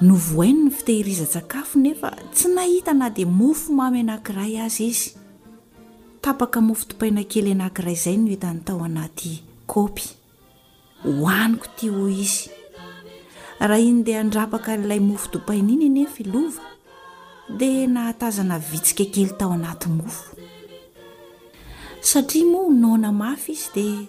Novohainy ny fitehirizan-tsakafo nefa tsy nahita na dia mofo mamy anankiray aza izy. Tapaka mofo dipaina kely anankiray izay no hitany tao anaty kaopy. Hohaniko ity hoy izy. Raha iny dia handrapaka an'ilay mofo dipaina iny anefa i Lova dia nahatazana vitsika kely tao anaty mofo. Satria moa noana mafy izy dia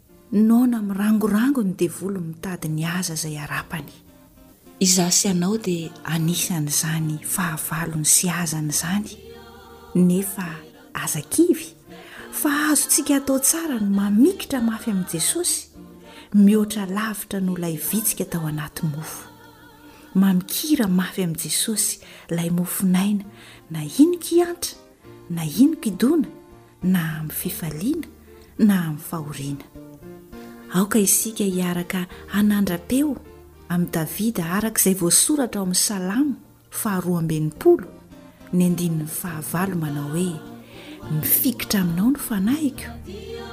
Noana mirangorango ny devoly mitady ny aza izay harapany. Izaho sy ianao dia anisan'izany fahavalony sy azany izany, nefa aza kivy fa azontsika atao tsara ny mamikitra mafy amin'i Jesosy, mihoatra lavitra noho ilay vitsika tao anaty mofo. Mamikira mafy amin'i Jesosy ilay mofon'aina na iny kiantra na inon-kidoana na amin'ny fifaliana na amin'ny fahoriana. Aoka isika hiaraka hanandra-peo amin'i Davida araka izay voasoratra ao amin'ny Salamo faharoa amby enimpolo, ny andininy fahavalo manao hoe, Mifikitra aminao ny fanahiko.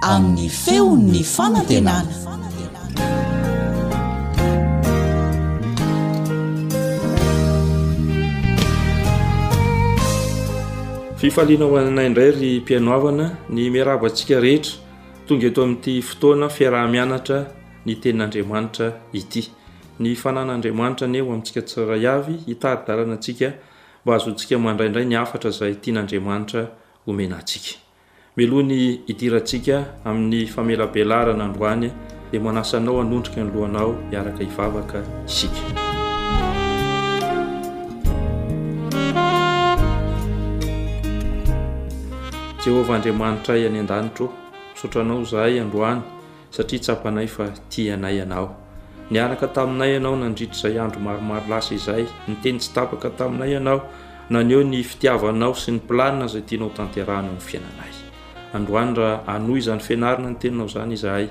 amin'ny feon'ny fanantenana. Fifaliana ho anay indray ry mpianoavana ny miaraba antsika rehetra tonga eto amin'ity fotoana fiaraha-mianatra ny tenin'Andriamanitra ity. Ny fanan'Andriamanitra anie ho amintsika tsirairay avy hitari-dalana antsika mba azontsika mandraindray ny hafatra izay tian'Andriamanitra omena antsika. Meloha ny hidirantsika amin'ny famelabelarana androany dia manasa anao hanondrika ny lohanao hiaraka hivavaka isika. Jehovah Andriamanitray any an-danitro, misaotra anao izahay androany satria tsapanay fa tia anay ianao. Niaraka taminay ianao nandritra izay andro maromaro lasa izay. Niteny tsy tapaka taminay ianao, naneho ny fitiavanao sy ny planina izay tianao tanterahana amin'ny fiainanay. Androany raha anoy izany fianarana ny teninao izany izahay,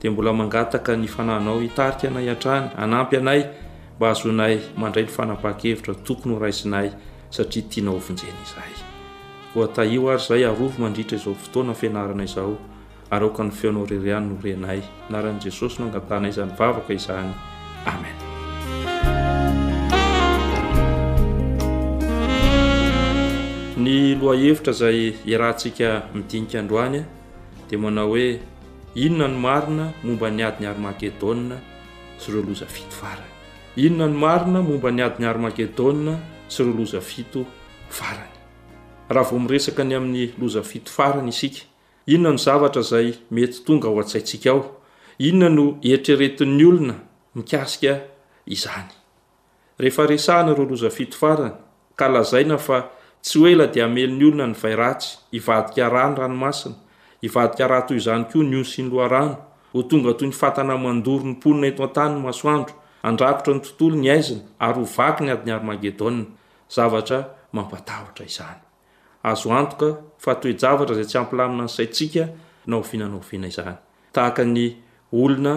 dia mbola mangataka ny fanahinao hitarika anay hatrany, hanampy anay mba hahazoanay mandray ny fanapahan-kevitra tokony ho raisinay satria tianao hovonjena izahay. Koa tahio ary izay arovy mandritra izao fotoana fianarana izao. Araoka ny feonao ry Ry anw ry Renay. Anaran'i Jesosy no angatanay izany vavaka izany. Amen. Ny lohahevitra izay iarahantsika midinika androany dia manao hoe inona ny marina momba ny adin'i Armagedona sy ireo loza fito farany. Inona ny marina momba ny adin'i Armagedona sy ireo loza fito farany. Raha vao miresaka ny amin'ny loza fito farany isika Inona no zavatra izay mety tonga ao an-tsaintsika ao? Inona no eritreretin'ny olona mikasika izany? Rehefa resahana ireo loza fito farany, ka lazaina fa tsy ho ela dia hamely ny olona ny vay ratsy, hivadika rà ny ranomasina, hivadika rà toy izany koa ny ony sy ny loharano, ho tonga toy ny fatana mandoro ny mponina eto an-tany ny masoandro, handrakotra ny tontolo ny haizina, ary ho vaky ny adin'i Armagedona. Zavatra mampatahotra izany. Azo antoka fa toe-javatra izay tsy hampilamina ny saintsika na oviana na oviana izany. Tahaka ny olona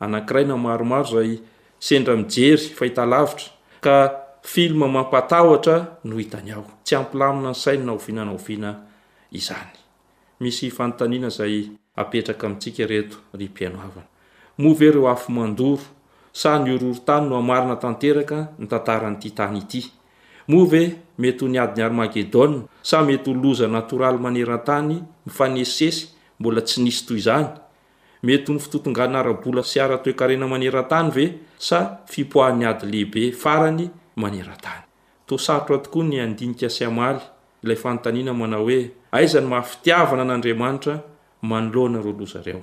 anankiray na maromaro izay sendra mijery fahitalavitra ka filma mampatahotra no hitany ao. Tsy hampilamina ny sainy na oviana na oviana izany. Misy fanontaniana izay apetraka amintsika ireto ry mpihaino havana. Moa ve ireo afo mandoro sa ny horohorontany no hamarana tanteraka ny tantaran'ity tany ity? Moa ve mety ho ny adin'i Armagedona sa mety ho loza natoraly maneran-tany mifanesisesy mbola tsy nisy toy izany? Mety ho ny fitotongana ara-bola sy ara-toekarena maneran-tany ve sa fipoahan'ny ady lehibe farany maneran-tany? Toa sarotra tokoa ny handinika sy hamaly ilay fanontaniana manao hoe, Aiza ny maha-fitiavana an'Andriamanitra manoloana ireo loza ireo?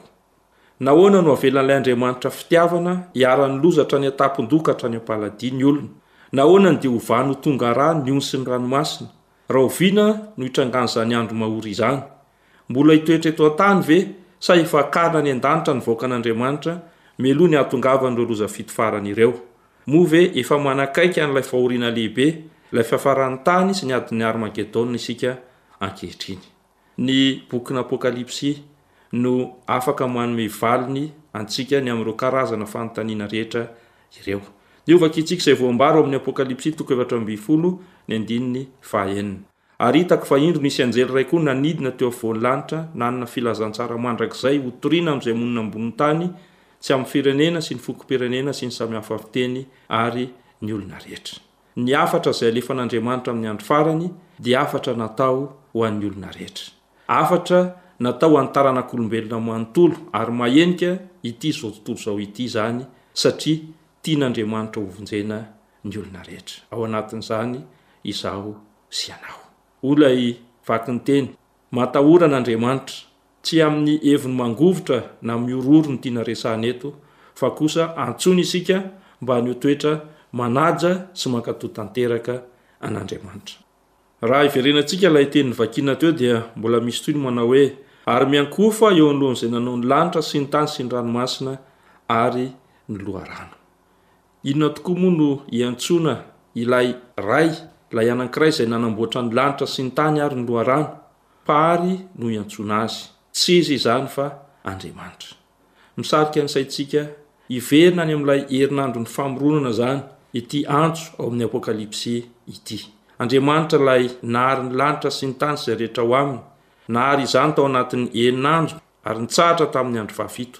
Nahoana no avelan'ilay Andriamanitra fitiavana iharan'ny loza hatrany an-tampon-doha ka hatrany am-paladia ny olona? Nahoana no dia ho vanona ho tonga rà ny ony sy ny ranomasina? Rahoviana no hitrangan'izany andro mahory izany? Mbola hitoetra eto an-tany ve sa efa hakana any an-danitra ny vahoakan'Andriamanitra mialoha ny hahatongavan'ireo loza fito farany ireo? Moa ve efa manakaiky an'ilay fahoriana lehibe, ilay fiafaran'ny tany sy ny adin'ny Armagedona isika ankehitriny? Ny bokin'ny Apokalypsy no afaka manome valiny antsika ny amin'ireo karazana fanontaniana rehetra ireo. Dia hovakitsika izay voambara ao amin'ny Apokalypsy toko efatra ambin'ny folo, ny andininy fahaenina. Ary hitako fa indro nisy anjely iray koa nanidina teo afovoan'ny lanitra, nanana filazantsara mandrakizay hotorina amin'izay monina ambonin'ny tany, tsy amin'ny firenena sy ny fokom-pirenena sy ny samy hafa fiteny ary ny olona rehetra. Ny hafatra izay alefan'Andriamanitra amin'ny andro farany dia hafatra natao ho an'ny olona rehetra. Hafatra natao ho an'ny taranak'olombelona manontolo, ary mahenika ity izao tontolo izao ity izany, satria tian'Andriamanitra hovonjena ny olona rehetra, ao anatin'izany izaho sy ianao. Hoy ilay vaky ny teny, Matahora an'Andriamanitra, tsy amin'ny heviny mangovitra na mihorohoro no tiana resahina eto, fa kosa antsoiny isika mba ny ho toetra manaja sy mankatò tanteraka an'Andriamanitra. Raha iverenantsika ilay teny novakina teo dia mbola misy toy ny manao hoe, Ary miankohofa eo anoloan'izay nanao ny lanitra sy ny tany sy ny ranomasina ary ny loharano. Inona tokoa moa no iantsoana ilay Ray, ilay anankiray izay nanamboatra ny lanitra sy ny tany ary ny loharano? Mpahary no iantsoana azy. Tsy izy izany fa Andriamanitra. Misarika ny saintsika hiverina any amin'ilay herinandron'ny famoronana izany ity antso ao amin'ny Apokalypsy ity. Andriamanitra ilay nahary ny lanitra sy ny tany sy izay rehetra ao aminy. Nahary izany tao anatin'ny enina andro ary nitsahatra tamin'ny andro fahafito.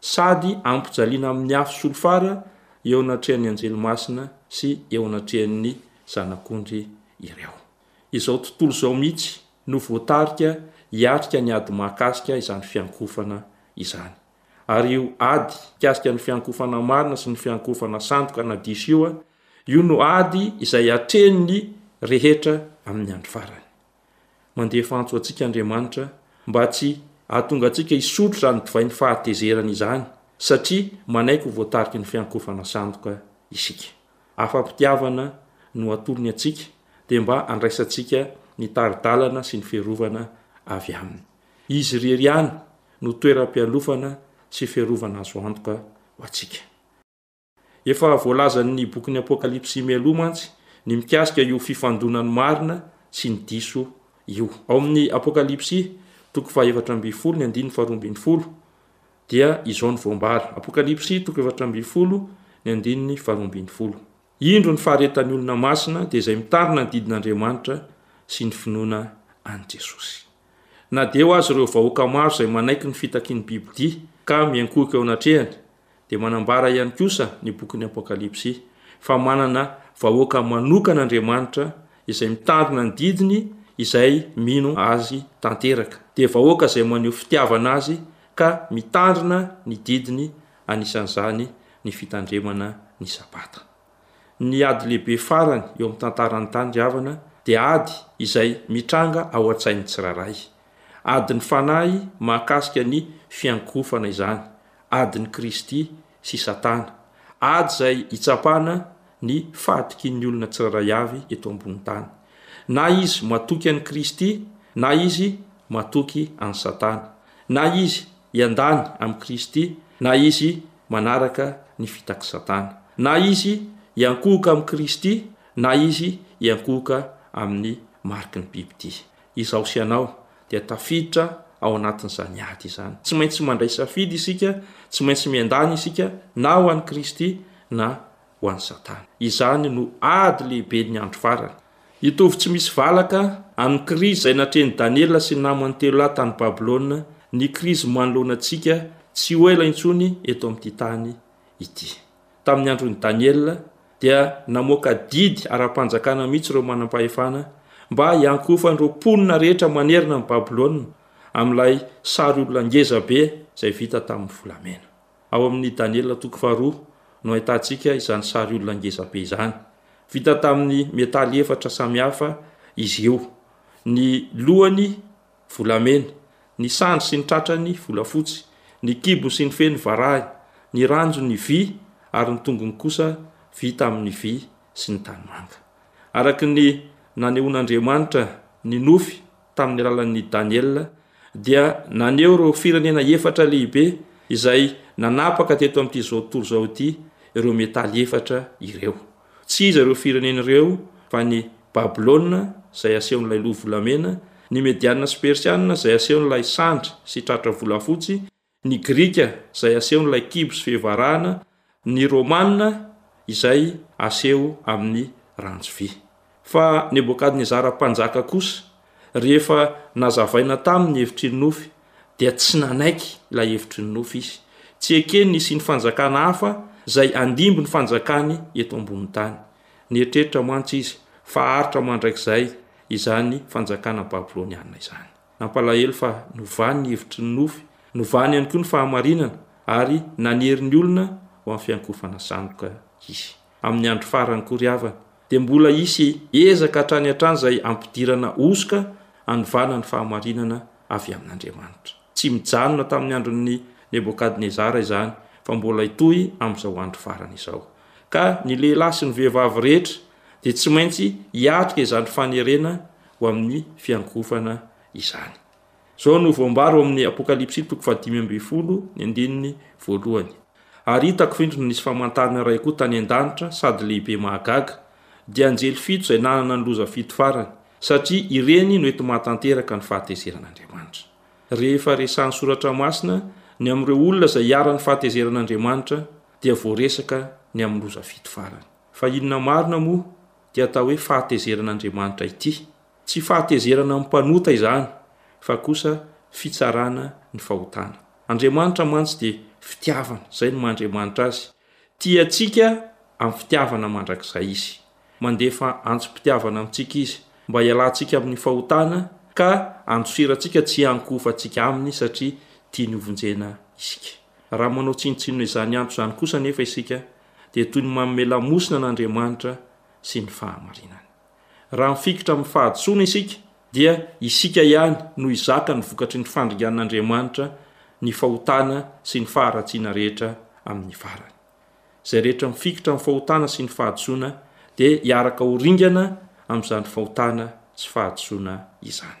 sady ampijaliana amin'ny afo solifara eo anatrehan'ny anjely masina sy eo anatrehan'ny Zanak'ondry ireo. Izao tontolo izao mihitsy no voatarika hiatrika ny ady mahakasika izany fiankohofana izany. Ary io ady mikasika ny fiankohofana marina sy ny fiankohofana sandoka na diso io, io no ady izay atrehin'ny rehetra amin'ny andro farany. Mandefa antso antsika Andriamanitra mba tsy hahatonga antsika hisotro izany divain'ny fahatezerana izany, satria manaiky ho voatariky ny fiankofana sandoka isika. Afa-pitiavana no atolony antsika, dia mba handraisantsika ny tari-dalana sy ny fiarovana avy Aminy. Izy irery ihany no toeram-pialofana sy fiarovana azo antoka ho antsika. Efa voalazan'ny bokin'ny Apokalypsy mialoha mantsy ny mikasika io fifandonan'ny marina sy ny diso io. Ao amin'ny Apokalypsy, toko fahaefatra ambin'ny folo, ny andininy faharoa ambin'ny folo, dia izao no voambara. Apokalypsy, toko efatra ambin'ny folo, ny andininy faharoa ambin'ny folo. Indro ny faharetan'ny olona masina dia izay mitarina ny didin'Andriamanitra sy ny finoana an'i Jesosy. Na dia eo aza ireo vahoaka maro izay manaiky ny fitakian'ny bibidia ka miankohoka eo anatrehany, Dia manambara ihany kosa ny bokin'ny Apokalypsy fa manana vahoaka manokana Andriamanitra izay mitandrina ny didiny izay mino Azy tanteraka. Dia vahoaka izay maneho fitiavana Azy ka mitandrina ny didiny, anisan'izany ny fitandremana ny Sabata. Ny ady lehibe farany eo amin'ny tantaran'ny tany, ry havana, dia ady izay mitranga ao an-tsain'ny tsirairay. Adin'ny fanahy mahakasika ny fiankohofana izany, adin'i Kristy sy Satana, ady izay itsapana ny fahatokian'ny olona tsirairay avy eto ambonin'ny tany, na izy matoky an'i Kristy na izy matoky an'i Satana. na izy hiandany amin'i Kristy na izy manaraka ny fitak'i Satana, na izy hiankohoka amin'i Kristy na izy hiankohoka amin'ny mariky ny bibidia. Izaho sy ianao dia tafiditra ao anatin'izany ady izany. Tsy maintsy mandray safidy isika, tsy maintsy miandany isika na ho an'i Kristy na ho an'i Satana. Izany no ady lehiben'ny andro farany. Hitovy tsy misy valaka amin'ny krizy izay natrehin'i Daniela sy ny namany telo lahy tany Babylona ny krizy manoloana antsika tsy ho ela intsony eto amin'ity tany ity. Tamin'ny andron'i Daniela, dia namoaka didy ara-panjakana mihitsy ireo manam-pahefana mba hiankofan'ireo mponina rehetra manerana an'i Babylona amin'ilay sary olona ngeza be izay vita tamin'ny volamena. Ao amin'ny Daniela toko faharoa no ahitantsika izany sary olona ngeza be izany. Vita tamin'ny metaly efatra samihafa izy ireo. Ny lohany volamena, ny sandry sy ny tratrany volafotsy, ny kibony sy ny feny varahina, ny ranjony vy ary ny tongony kosa vita amin'ny vy sy ny tanimanga. Araka ny nanehoan'Andriamanitra ny nofy Tamin'ny alalan'i Daniela, dia naneho ireo firenena efatra lehibe izay nanapaka teto amin'ity izao tontolo izao ity ireo metaly efatra ireo. Tsy iza ireo firenena ireo fa ny Babylona, izay asehon'ilay loha volamena, ny Mediana sy Persiana, izay asehon'ilay sandry sy tratra volafotsy, ny Grika izay asehon'ilay kibo sy fivarahana, ny Romana izay aseho amin'ny ranjy vy. Fa Nebokadnezara mpanjaka kosa, rehefa nazavaina taminy ny hevitry ny nofy, dia tsy nanaiky ilay hevitry ny nofy izy. Tsy ekeny ny hisian'ny fanjakana hafa izay handimby ny fanjakany eto ambonin'ny tany. Nieritreritra mantsy izy fa haharitra mandrakizay izany fanjakana babylonianina izany. Nampalahelo fa novany ny hevitry ny nofy, novany ihany koa ny fahamarinana, ary nanery ny olona ho amin'ny fiankofana sandoka Izy. Amin'ny andro farany koa ry havana, dia mbola hisy ezaka hatrany hatrany izay hampidirana hosoka hanovana ny fahamarinana avy amin'Andriamanitra. Tsy mijanona tamin'ny andron'i Nebokadnezara izany, fa mbola hitohy amin'izao andro farany izao. Ka ny lehilahy sy ny vehivavy rehetra dia tsy maintsy hiatrika izany fanerena ho amin'ny fiankohofana izany. Izao no voambara ao amin'ny Apokalypsy toko fahadimy ambin'ny folo ny andininy voalohany. Ary hitako vendrana nisy famantarana iray koa tany an-danitra sady lehibe mahagaga, dia anjely fito izay nanana ny loza fito farany, satria ireny no enti-mahatanteraka ny fahatezeran'Andriamanitra. Rehefa resahin'ny Soratra Masina ny amin'ireo olona izay iharan'ny fahatezeran'Andriamanitra, dia voaresaka ny amin'ny loza fito farany. Fa inona marina moa? dia atao hoe fahatezeran'Andriamanitra ity. Tsy fahatezerana amin'ny mpanota izany fa kosa fitsarana ny fahotana. Andriamanitra mantsy dia fitiavana, izay no maha Andriamanitra Azy. Tia antsika amin'ny fitiavana mandrakizay Izy. Mandefa antsom-pitiavana amintsika Izy mba hialantsika amin'ny fahotana ka handosirantsika tsy hiankohofantsika Aminy satria tiany hovonjena isika. Raha manao tsinontsinona izany antso izany kosa anefa isika dia toy ny manome lamosina an'Andriamanitra sy ny fahamarinany. Raha mifikitra amin'ny fahadisoana isika, dia isika ihany no hizaka ny vokatry ny fandringan'Andriamanitra ny fahotana sy ny faharatsiana rehetra amin'ny farany. Izay rehetra mifikitra amin'ny fahotana sy ny fahadisoana dia hiaraka ho ringana amin'izany fahotana sy fahadisoana izany.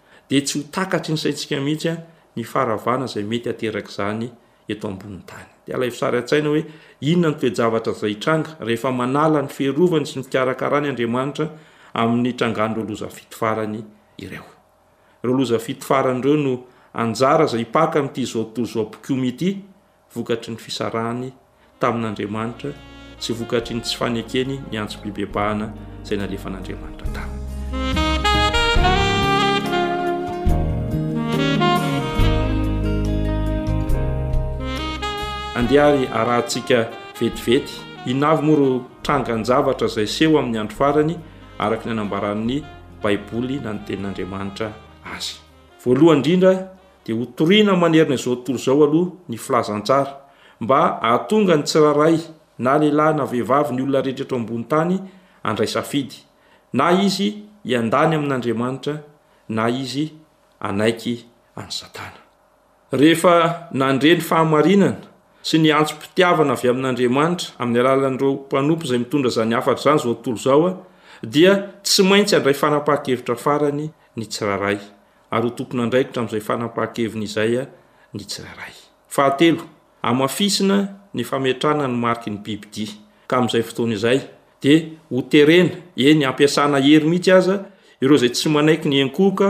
dia tsy ho takatry ny saintsika mihitsy ny faharavana izay mety haterak'izany eto ambonin'ny tany. Dia alaivo sary an-tsaina hoe inona ny toe-javatra izay hitranga rehefa manala ny fiarovany sy ny fikarakarany Andriamanitra amin'ny trangan'ireo loza fito farany ireo. Ireo loza fito farany ireo no anjara izay hipaka amin'ity zao tontolo izao mpikomy ity vokatry ny fisarahany tamin'Andriamanitra sy vokatry ny tsy fanekeny ny antsom-pibebahana izay nalefan'Andriamanitra taminy. Andeha ary arahantsika vetivety inavy moa ireo trangan-javatra izay seho amin'ny andro farany araka ny anambaran'ny Baiboly na ny tenin'Andriamanitra azy. Voalohany indrindra Dia ho toriana manerana izao tontolo izao aloha ny filazantsara, mba hahatonga ny tsirairay, na lehilahy na vehivavy, ny olona rehetra eto ambony tany, handray safidy, na izy hiandany amin' Andriamanitra, na izy hanaiky an'i Satana. Rehefa nandre ny fahamarinana sy ny antsom-pitiavana avy amin' Andriamanitra amin'ny alalan'ireo mpanompo izay mitondra izany hafatra izany izao tontolo izao, dia tsy maintsy handray fanapahan-kevitra farany ny tsirairay. ary ho tompon'andraikitra amin'izay fanapahan-keviny izay ny tsirairay. Fahatelo, hamafisina ny fametrahana ny mariky ny bibidia, ka amin'izay fotoana izay, dia hoterena, eny, hampiasana hery mihitsy aza, ireo izay tsy manaiky ny hiankohoka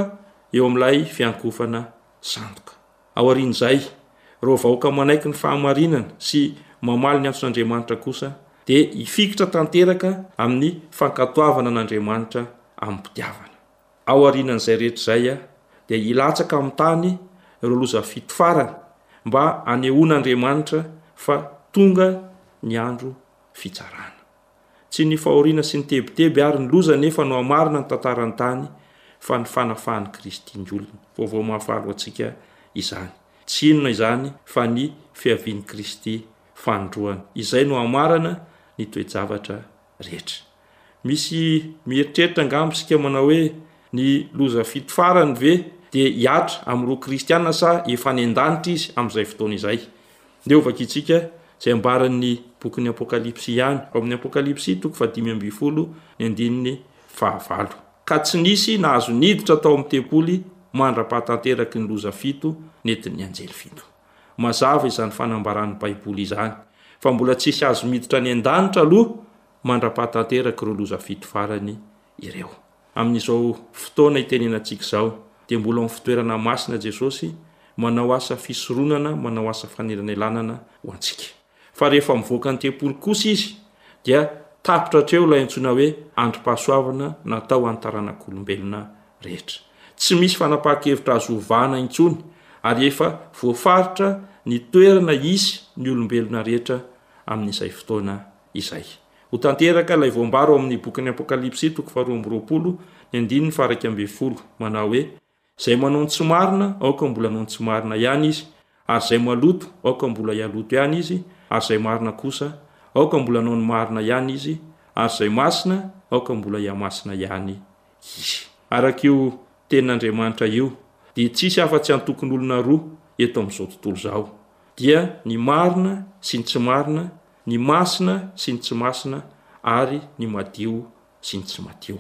eo amin'ilay fiankohofana sandoka. Aorian'izay, ireo vahoaka manaiky ny fahamarinana sy mamaly ny antson'Andriamanitra kosa, dia hifikitra tanteraka amin'ny fankatoavana an'Andriamanitra amim-pitiavana. Ao aorianan'izay rehetra izay, dia hilatsaka amin'ny tany ireo loza fito farany, mba hanehoan'Andriamanitra fa tonga ny andro fitsarana. Tsy ny fahoriana sy ny tebiteby ary ny loza anefa no hamarina ny tantaran'ny tany, fa ny fanafahan'i Kristy ny olony. Vaovao mahafaly ho antsika izany. Tsy inona izany fa ny fiavian'i Kristy fanindroany. Izay no hamarana ny toe-javatra rehetra. Misy mieritreritra angamba isika manao hoe, Ny loza fito farany ve dia hihatra amin'ireo kristiana sa efa any an-danitra izy amin'izay fotoana izay? Ndeha ho vakintsika izay ambaran'ny bokin'ny Apokalypsy ihany, ao amin'ny Apokalypsy toko fahadimy ambin'ny folo, ny andininy fahavalo. Ka tsy nisy nahazo niditra tao amin'ny tempoly mandra-pahatanteraky ny loza fito nentin'ny anjely fito. Mazava izany fanambaran'ny Baiboly izany, fa mbola tsy hisy azo miditra any an-danitra aloha mandra-paha tanteraka ireo loza fito farany ireo. Amin'izao fotoana itenenantsika izao, dia mbola ao amin'ny fitoerana masina Jesosy, manao asa fisoronana, manao asa fanelanelanana ho antsika. Fa rehefa mivoaka ny tempoly kosa izy dia tapitra hatreo ilay antsoina hoe andrim-pahasoavana natao an'ny taranak'olombelona rehetra. Tsy misy fanapahan-kevitra azo ovana intsony ary efa voafaritra ny toerana hisy ny olombelona rehetra amin'izay fotoana izay. Ho tanteraka ilay voambara ao amin'ny bokin'ny Apokalypsy toko faharoa amby roapolo ny andininy faha iraika ambin'ny folo manao hoe, Izay manao ny tsy marina, aoka mbola hanao ny tsy marina ihany izy, ary izay maloto, aoka mbola hialoto ihany izy, ary izay marina kosa, aoka mbola hanao ny marina ihany izy, ary izay masina, aoka mbola hihamasina ihany izy. Araka io Tenin'Andriamanitra io, dia tsisy afa-tsy antokon'olona roa eto amin'izao tontolo izao, dia ny marina sy ny tsy marina, ny masina sy ny tsy masina, ary ny madio sy ny tsy madio.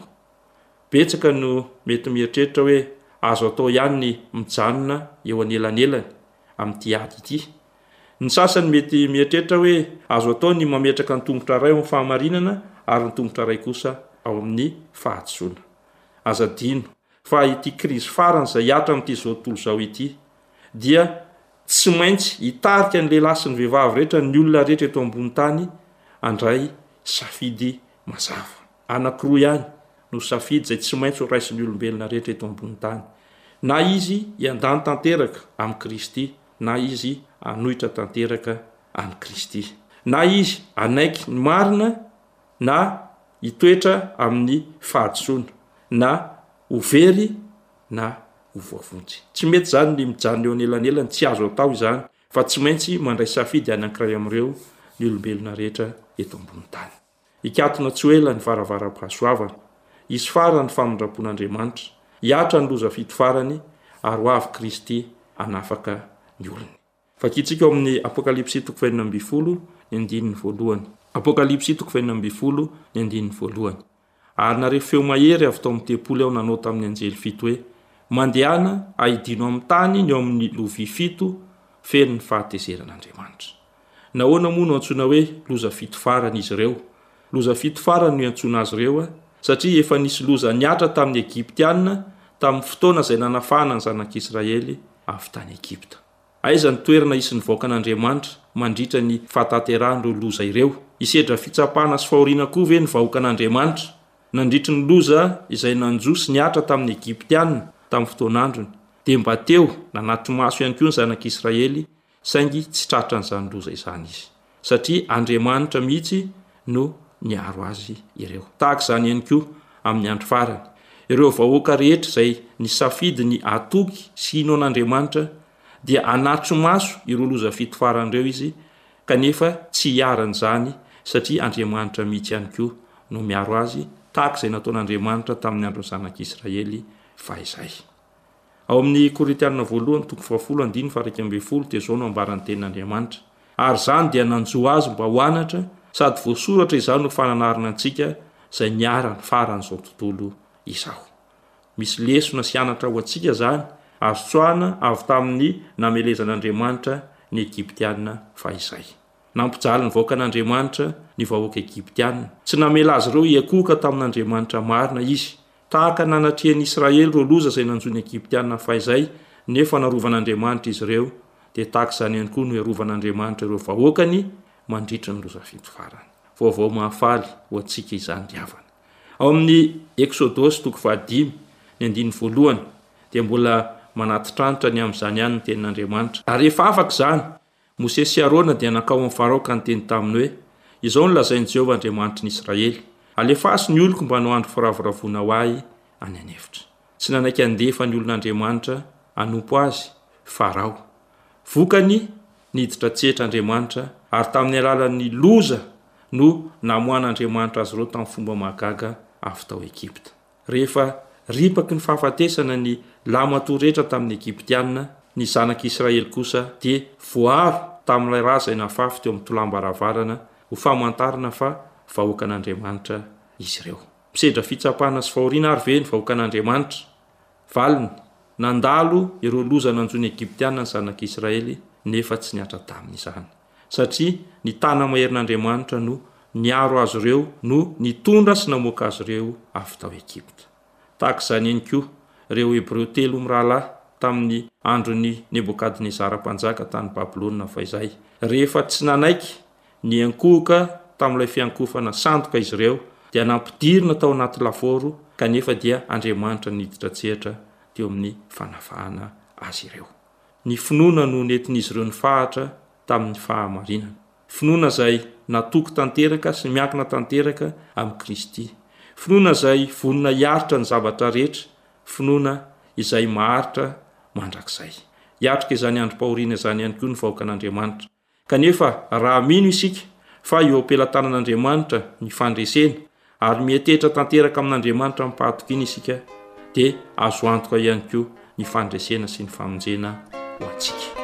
Betsaka no mety mieritreritra hoe azo atao ihany ny mijanona eo anelanelany amin'ity ady ity. Ny sasany mety mieritreritra hoe azo atao ny mametraka ny tongotra iray ao amin'ny fahamarinana ary ny tongotra iray kosa ao amin'ny fahadisoana. Aza adino fa ity krizy farany izay hihatra amin'ity izao tontolo izao ity dia tsy maintsy hitarika ny lehilahy sy ny vehivavy rehetra, ny olona rehetra eto ambony tany handray safidy mazava. Anankiroa ihany no safidy izay tsy maintsy ho raisin'ny olombelona rehetra eto ambonin'ny tany, na izy hiandany tanteraka amin'i Kristy, na izy hanohitra tanteraka an'i Kristy, na izy hanaiky ny marina, na hitoetra amin'ny fahadisoana, na ho very na ho voavonjy. Tsy mety izany ny mijanona eo anelanelany, tsy azo atao izany, fa tsy maintsy mandray safidy anankiray amin'ireo ny olombelona rehetra eto ambonin'ny tany. Hikatona tsy ho ela ny varavaram-pahasoavana. Hisy farany ny famindram-pon'Andriamanitra. Hihatra ny loza fito farany, ary ho avy Kristy hanafaka ny olony. Vakintsika ao amin'ny Apokalypsy toko fahenina ambin'ny folo, ny andininy voalohany. Apokalypsy toko fahenina ambin'ny folo, ny andininy voalohany. Ary narefo feo mahery avy tao amin'ny tempoly aho nanao tamin'ny anjely fito hoe, Mandehana, ahidino amin'ny tany ny ao amin'ny lovia fito feno ny fahatezeran'Andriamanitra. Nahoana moa no antsoina hoe loza fito farany izy ireo? Loza fito farany no iantsoana azy ireo, satria efa nisy loza nihatra tamin'ny Egyptiana tamin'ny fotoana izay nanafahana ny Zanak'Israely avy tany Egypta. Aiza ny toerana hisy ny vahoakan'Andriamanitra mandritra ny fahatanterahan'ireo loza ireo? Hisedra fitsapana sy fahoriana koa ve ny vahoakan'Andriamanitra nandritry ny loza izay nanjo sy nihatra tamin'ny Egyptiana tamin'ny fotoan'androny? Dia mba teo nanatri-maso ihany koa ny Zanak'Israely Saingy tsy tratra an'izany loza izany izy, satria Andriamanitra mihitsy no niaro azy ireo. Tahaka izany ihany koa, amin'ny andro farany, ireo vahoaka rehetra izay nisafidy ny hatoky sy hino an'Andriamanitra dia hanatri-maso ireo loza fito farany ireo izy, kanefa tsy hiharan'izany, satria Andriamanitra mihitsy ihany koa no miaro azy, tahaka izay nataon'Andriamanitra tamin'ny andron'ny zanak'Israely fahizay. Ao amin'ny Korintiana voalohany toko fahafolo andininy faharaika ambin'ny folo dia izao no ambaran'ny tenin' Andriamanitra, Ary izany dia nanjo azy mba ho anatra, sady voasoratra izany ho fananarana antsika izay niharan'ny faran'izao tontolo izao. Misy lesona sy anatra ho antsika izany, azo tsoahina avy tamin'ny namelezan' Andriamanitra ny Egyptiana fahizay. Nampijaly ny vahoakan' Andriamanitra ny vahoaka Egyptiana. Tsy namela azy ireo hiankohoka tamin' Andriamanitra marina Izy, Tahaka ny nanatrian'ny Israely ireo loza izay nanjo ny Egyptiana fahizay nefa narovan'Andriamanitra izy ireo, dia tahaka izany ihany koa no hiarovan'Andriamanitra ireo vahoakany mandritra ny loza fito farany. Vaovao mahafaly ho antsika izany ry havana. Ao amin'ny Eksodosy toko fahadimy, ny andininy voalohany, dia mbola manatitranitra ny amin'izany ihany ny tenin'Andriamanitra. Ary rehefa afaka izany, Mosesy sy Arona dia nankao amin'i Farao ka niteny taminy hoe, Izao no lazain'i Jehovah Andriamanitry ny Israely, Alefaso ny oloko mba hahandro firavoravoana ho ahy any an'efitra. Tsy nanaiky handefa ny olon'Andriamanitra hanompo azy Farao. Vokany, niditra an-tsehatra Andriamanitra, ary tamin'ny alalan'ny loza no namoahan'Andriamanitra azy ireo tamin'ny fomba mahagaga avy tao Egypta. Rehefa ripaky ny fahafatesana ny lahimatoa rehetra tamin'ny Egyptiana, ny zanak'i Israely kosa dia voaro tamin'ilay rà izay nafafy teo amin'ny tolàm-baravarana ho famantarana fa vahoakan'Andriamanitra izy ireo. Misedra fitsapana sy fahoriana àry ve ny vahoakan'Andriamanitra? Valiny, Nandalo ireo loza nanjo ny Egyptiana ny zanak'i Israely, nefa tsy niatra tamin'izany. satria ny tàna maherin'Andriamanitra no niaro azy ireo no nitondra sy namoaka azy ireo avy tao Egypta. Tahaka izany ihany koa, ireo Hebreo telo mirahalahy tamin'ny andron'i Nebokadnezara Mpanjaka tany Babylona fahizay, rehefa tsy nanaiky niankohoka tamin'ilay fiankohofana sandoka izy ireo, dia nampidirina tao anaty lafaoro, kanefa dia Andriamanitra niditra an-tsehatra teo amin'ny fanavahana azy ireo. Ny finoana no nentin'izy ireo nifahatra tamin'ny fahamarinana. Finoana izay natoky tanteraka sy miankina tanteraka amin'i Kristy. Finoana izay vonona hiaritra ny zavatra rehetra, finoana izay maharitra mandrakizay. Hiatrika izany androm-pahoriana izany ihany koa ny vahoakan'Andriamanitra. Kanefa, raha mino isika fa eo am-pelatanan'Andriamanitra ny fandresena ary miantehitra tanteraka amin'Andriamanitra amim-pahatokiana isika, dia azo antoka ihany koa ny fandresena sy ny famonjena ho antsika.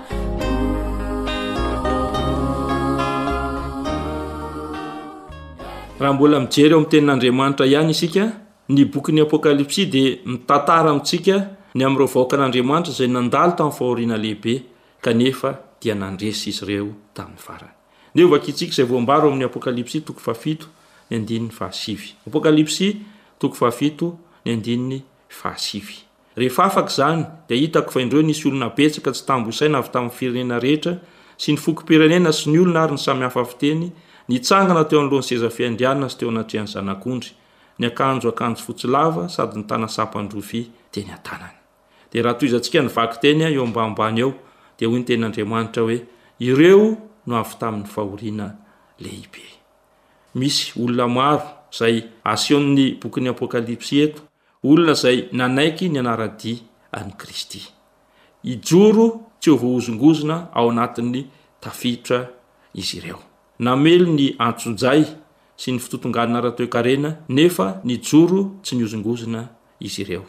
Raha mbola mijery ao amin'ny tenin'Andriamanitra ihany isika, ny bokin'ny Apokalypsy dia mitantara amintsika ny amin'ireo vahoakan'Andriamanitra izay nandalo tamin'ny fahoriana lehibe, kanefa dia nandresy izy ireo tamin'ny farany. Ndeha hovakintsika izay voambara ao amin'ny Apokalypsy toko fahafito ny andininy fahasivy. Apokalypsy toko fahafito ny andininy fahasivy. Rehefa afaka izany dia hitako fa indreo nisy olona betsaka tsy tambo isaina avy tamin'ny firenena rehetra sy ny fokom-pirenena sy ny olona ary ny samy hafa fiteny nitsangana teo anoloan'ny seza fiandrianana sy teo anatrehan'ny Zanak'ondry niakanjo akanjo fotsy lava sady nitana sampan-drofy teny an-tanany. Dia raha tohizantsika ny vakiteny eo ambanimbany eo dia hoy ny tenin'Andriamanitra hoe ireo no avy tamin'ny fahoriana lehibe. Misy olona maro izay asehon'ny bokin'ny Apokalypsy eto. Olona izay nanaiky ny hanara-dia an'i Kristy. Hijoro tsy ho voahozongozona ao anatin'ny tafiditra izy ireo. Namely ny antsonjay sy ny fitotonganana ara-toekarena, nefa nijoro tsy nihozongozona izy ireo.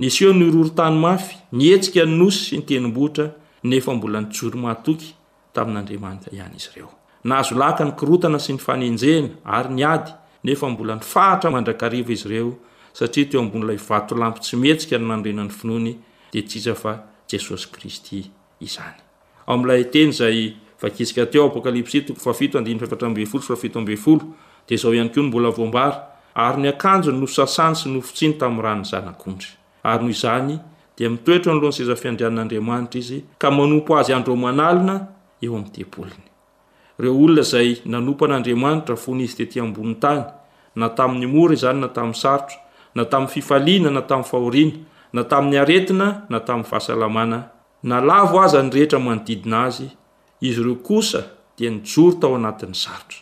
Niseho ny horohorontany mafy, nihetsika ny nosy sy ny tendrombohitra, nefa mbola nijoro mahatoky tamin'Andriamanitra ihany izy ireo. Nahazo laka ny korotana sy ny fanenjehana ary ny ady, nefa mbola nifahatra mandrakariva izy ireo, satria teo ambon'ilay vatolampy tsy mihetsika no nanorenan'ny finoany, dia tsy iza fa Jesosy Kristy izany. Ao amin'ilay teny izay vakitsika teo, Apokalypsy toko fahafito andininy fahefatra ambin'ny folo sy fahafito ambin'ny folo, dia izao ihany koa no mbola voambara, Ary ny akanjony nosasany sy nofotsiny tamin'ny ran'ny Zanak'ondry. Ary noho izany dia mitoetra eo anoloan'ny seza fiandrianan'Andriamanitra izy ka manompo azy andro aman'alina eo amin'ny tempoliny. Ireo olona izay nanompo an'Andriamanitra fony izy tety ambonin'ny tany, na tamin'ny mora izany na tamin'ny sarotra, na tamin'ny fifaliana na tamin'ny fahoriana, na tamin'ny aretina na tamin'ny fahasalamana, na lavo aza ny rehetra manodidina azy, Izy ireo kosa dia nijoro tao anatin'ny sarotra.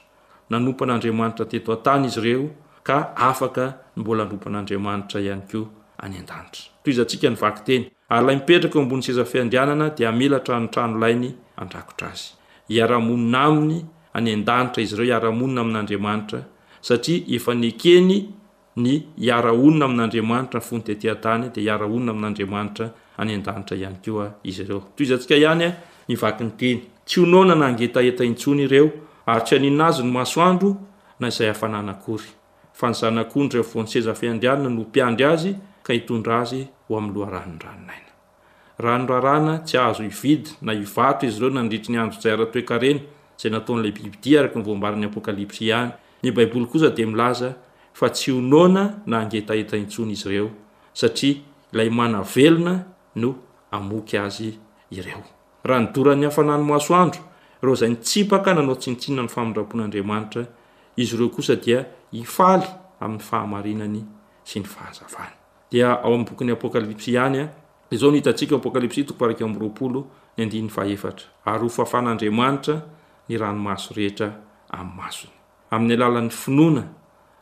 Nanompo an'Andriamanitra teto an-tany izy ireo, ka afaka ny mbola hanompo an'Andriamanitra ihany koa any an-danitra. Tohizantsika ny vakiteny, Ary ilay mipetraka eo ambony seza fiandrianana dia hamela tranotrano lainy handrakotra azy. Hiara-monina aminy any an-danitra izy ireo, hiara-monina amin'Andriamanitra, satria efa nekeny ny hiara-honina amin'Andriamanitra fony tetỳ an-tany, dia hiara-honina amin'Andriamanitra any an-danitra ihany koa izy ireo. Tohizantsika ihany ny vakin'ny teny, Tsy ho noana na hangetaheta intsony ireo, ary tsy hanina azy ny masoandro na izay hafanana akory. Fa ny Zanak'ondry eo afovoan'ny seza fiandrianany no mpiandry azy, ka hitondra azy ho amin'ny loharanon'ny ranon'aina. Raha norarana tsy azo hividy na hivarotra izy ireo nandritry ny andro tsy ara-toekarena izay nataon'ilay bibidia araka ny voambaran'ny Apokalypsy ihany, ny Baiboly kosa dia milaza fa tsy ho noana na hangetaheta intsony izy ireo, satria ilay mana velona no hamoky azy ireo. Raha nidoran'ny hafanan'ny masoandro ireo izay nitsipaka nanao tsinontsinona ny famindram-pon'Andriamanitra, izy ireo kosa dia hifaly amin'ny fahamarinany sy ny fahazavany. dia ao amin'ny bokin'ny Apokalypsy ihany izao no hitantsika ao Apokalypsy toko faha-iraika amby roapolo ny andininy faha-efatra, ary ho fafan'Andriamanitra ny ranomaso rehetra amin'ny masony. Amin'ny alalan'ny finoana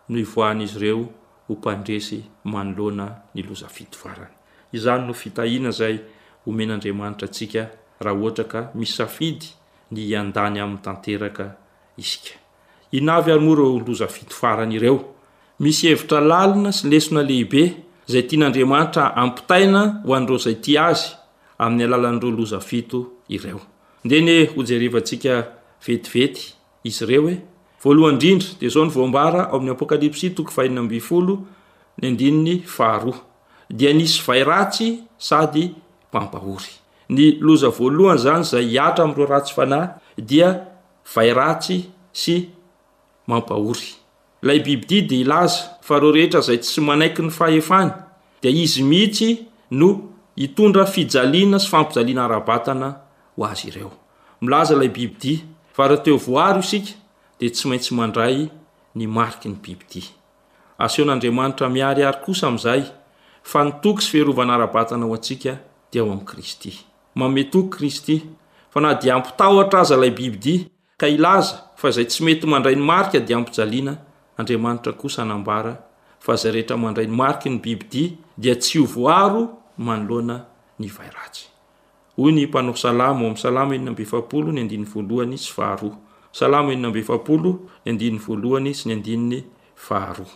no hivoahan'izy ireo ho mpandresy manoloana ny loza fito farany. Izany no fitahiana izay omen'Andriamanitra antsika raha ohatra ka misafidy ny hiandany Aminy tanteraka isika. Inona avy ary moa ireo loza fito farany ireo? Misy hevitra lalina sy lesona lehibe izay tian'Andriamanitra ampitaina ho an'ireo izay tia azy amin'ny alalan'ireo loza fito ireo. Ndeha anie hojerevantsika vetivety izy ireo e! Voalohany indrindra, dia izao no voambara ao amin'ny Apokalypsy toko fahenina ambin'ny folo ny andininy faharoa, Dia nisy vay ratsy sady mpampahory. Ny loza voalohany izany izay hihatra amin'ireo ratsy fanahy dia vay ratsy sy mampahory. Ilay bibidia dia hilaza fa ireo rehetra izay tsy manaiky ny fahefany, dia izy mihitsy no hitondra fijaliana sy fampijaliana ara-batana ho azy ireo. Milaza ilay bibidia fa rahateo voaro isika, dia tsy maintsy mandray ny mariky ny bibidia. Asehon'Andriamanitra miharihary kosa amin'izay fa ny toky sy fiarovana ara-batana ho antsika dia ao amin'i Kristy. Mametoa Kristy, fa na dia ampy tahotra aza ilay bibidia, ka hilaza fa izay tsy mety mandray ny marika dia ampijaliana, Andriamanitra kosa hanambara fa izay rehetra mandray ny mariky ny bibidia dia tsy ho voaro manoloana ny vay ratsy. Hoy ny mpanao salamo ao amin'ny Salamo enina amby efapolo ny andininy voalohany sy faharoa. Salamo enina amby efapolo ny andininy voalohany sy ny andininy faharoa.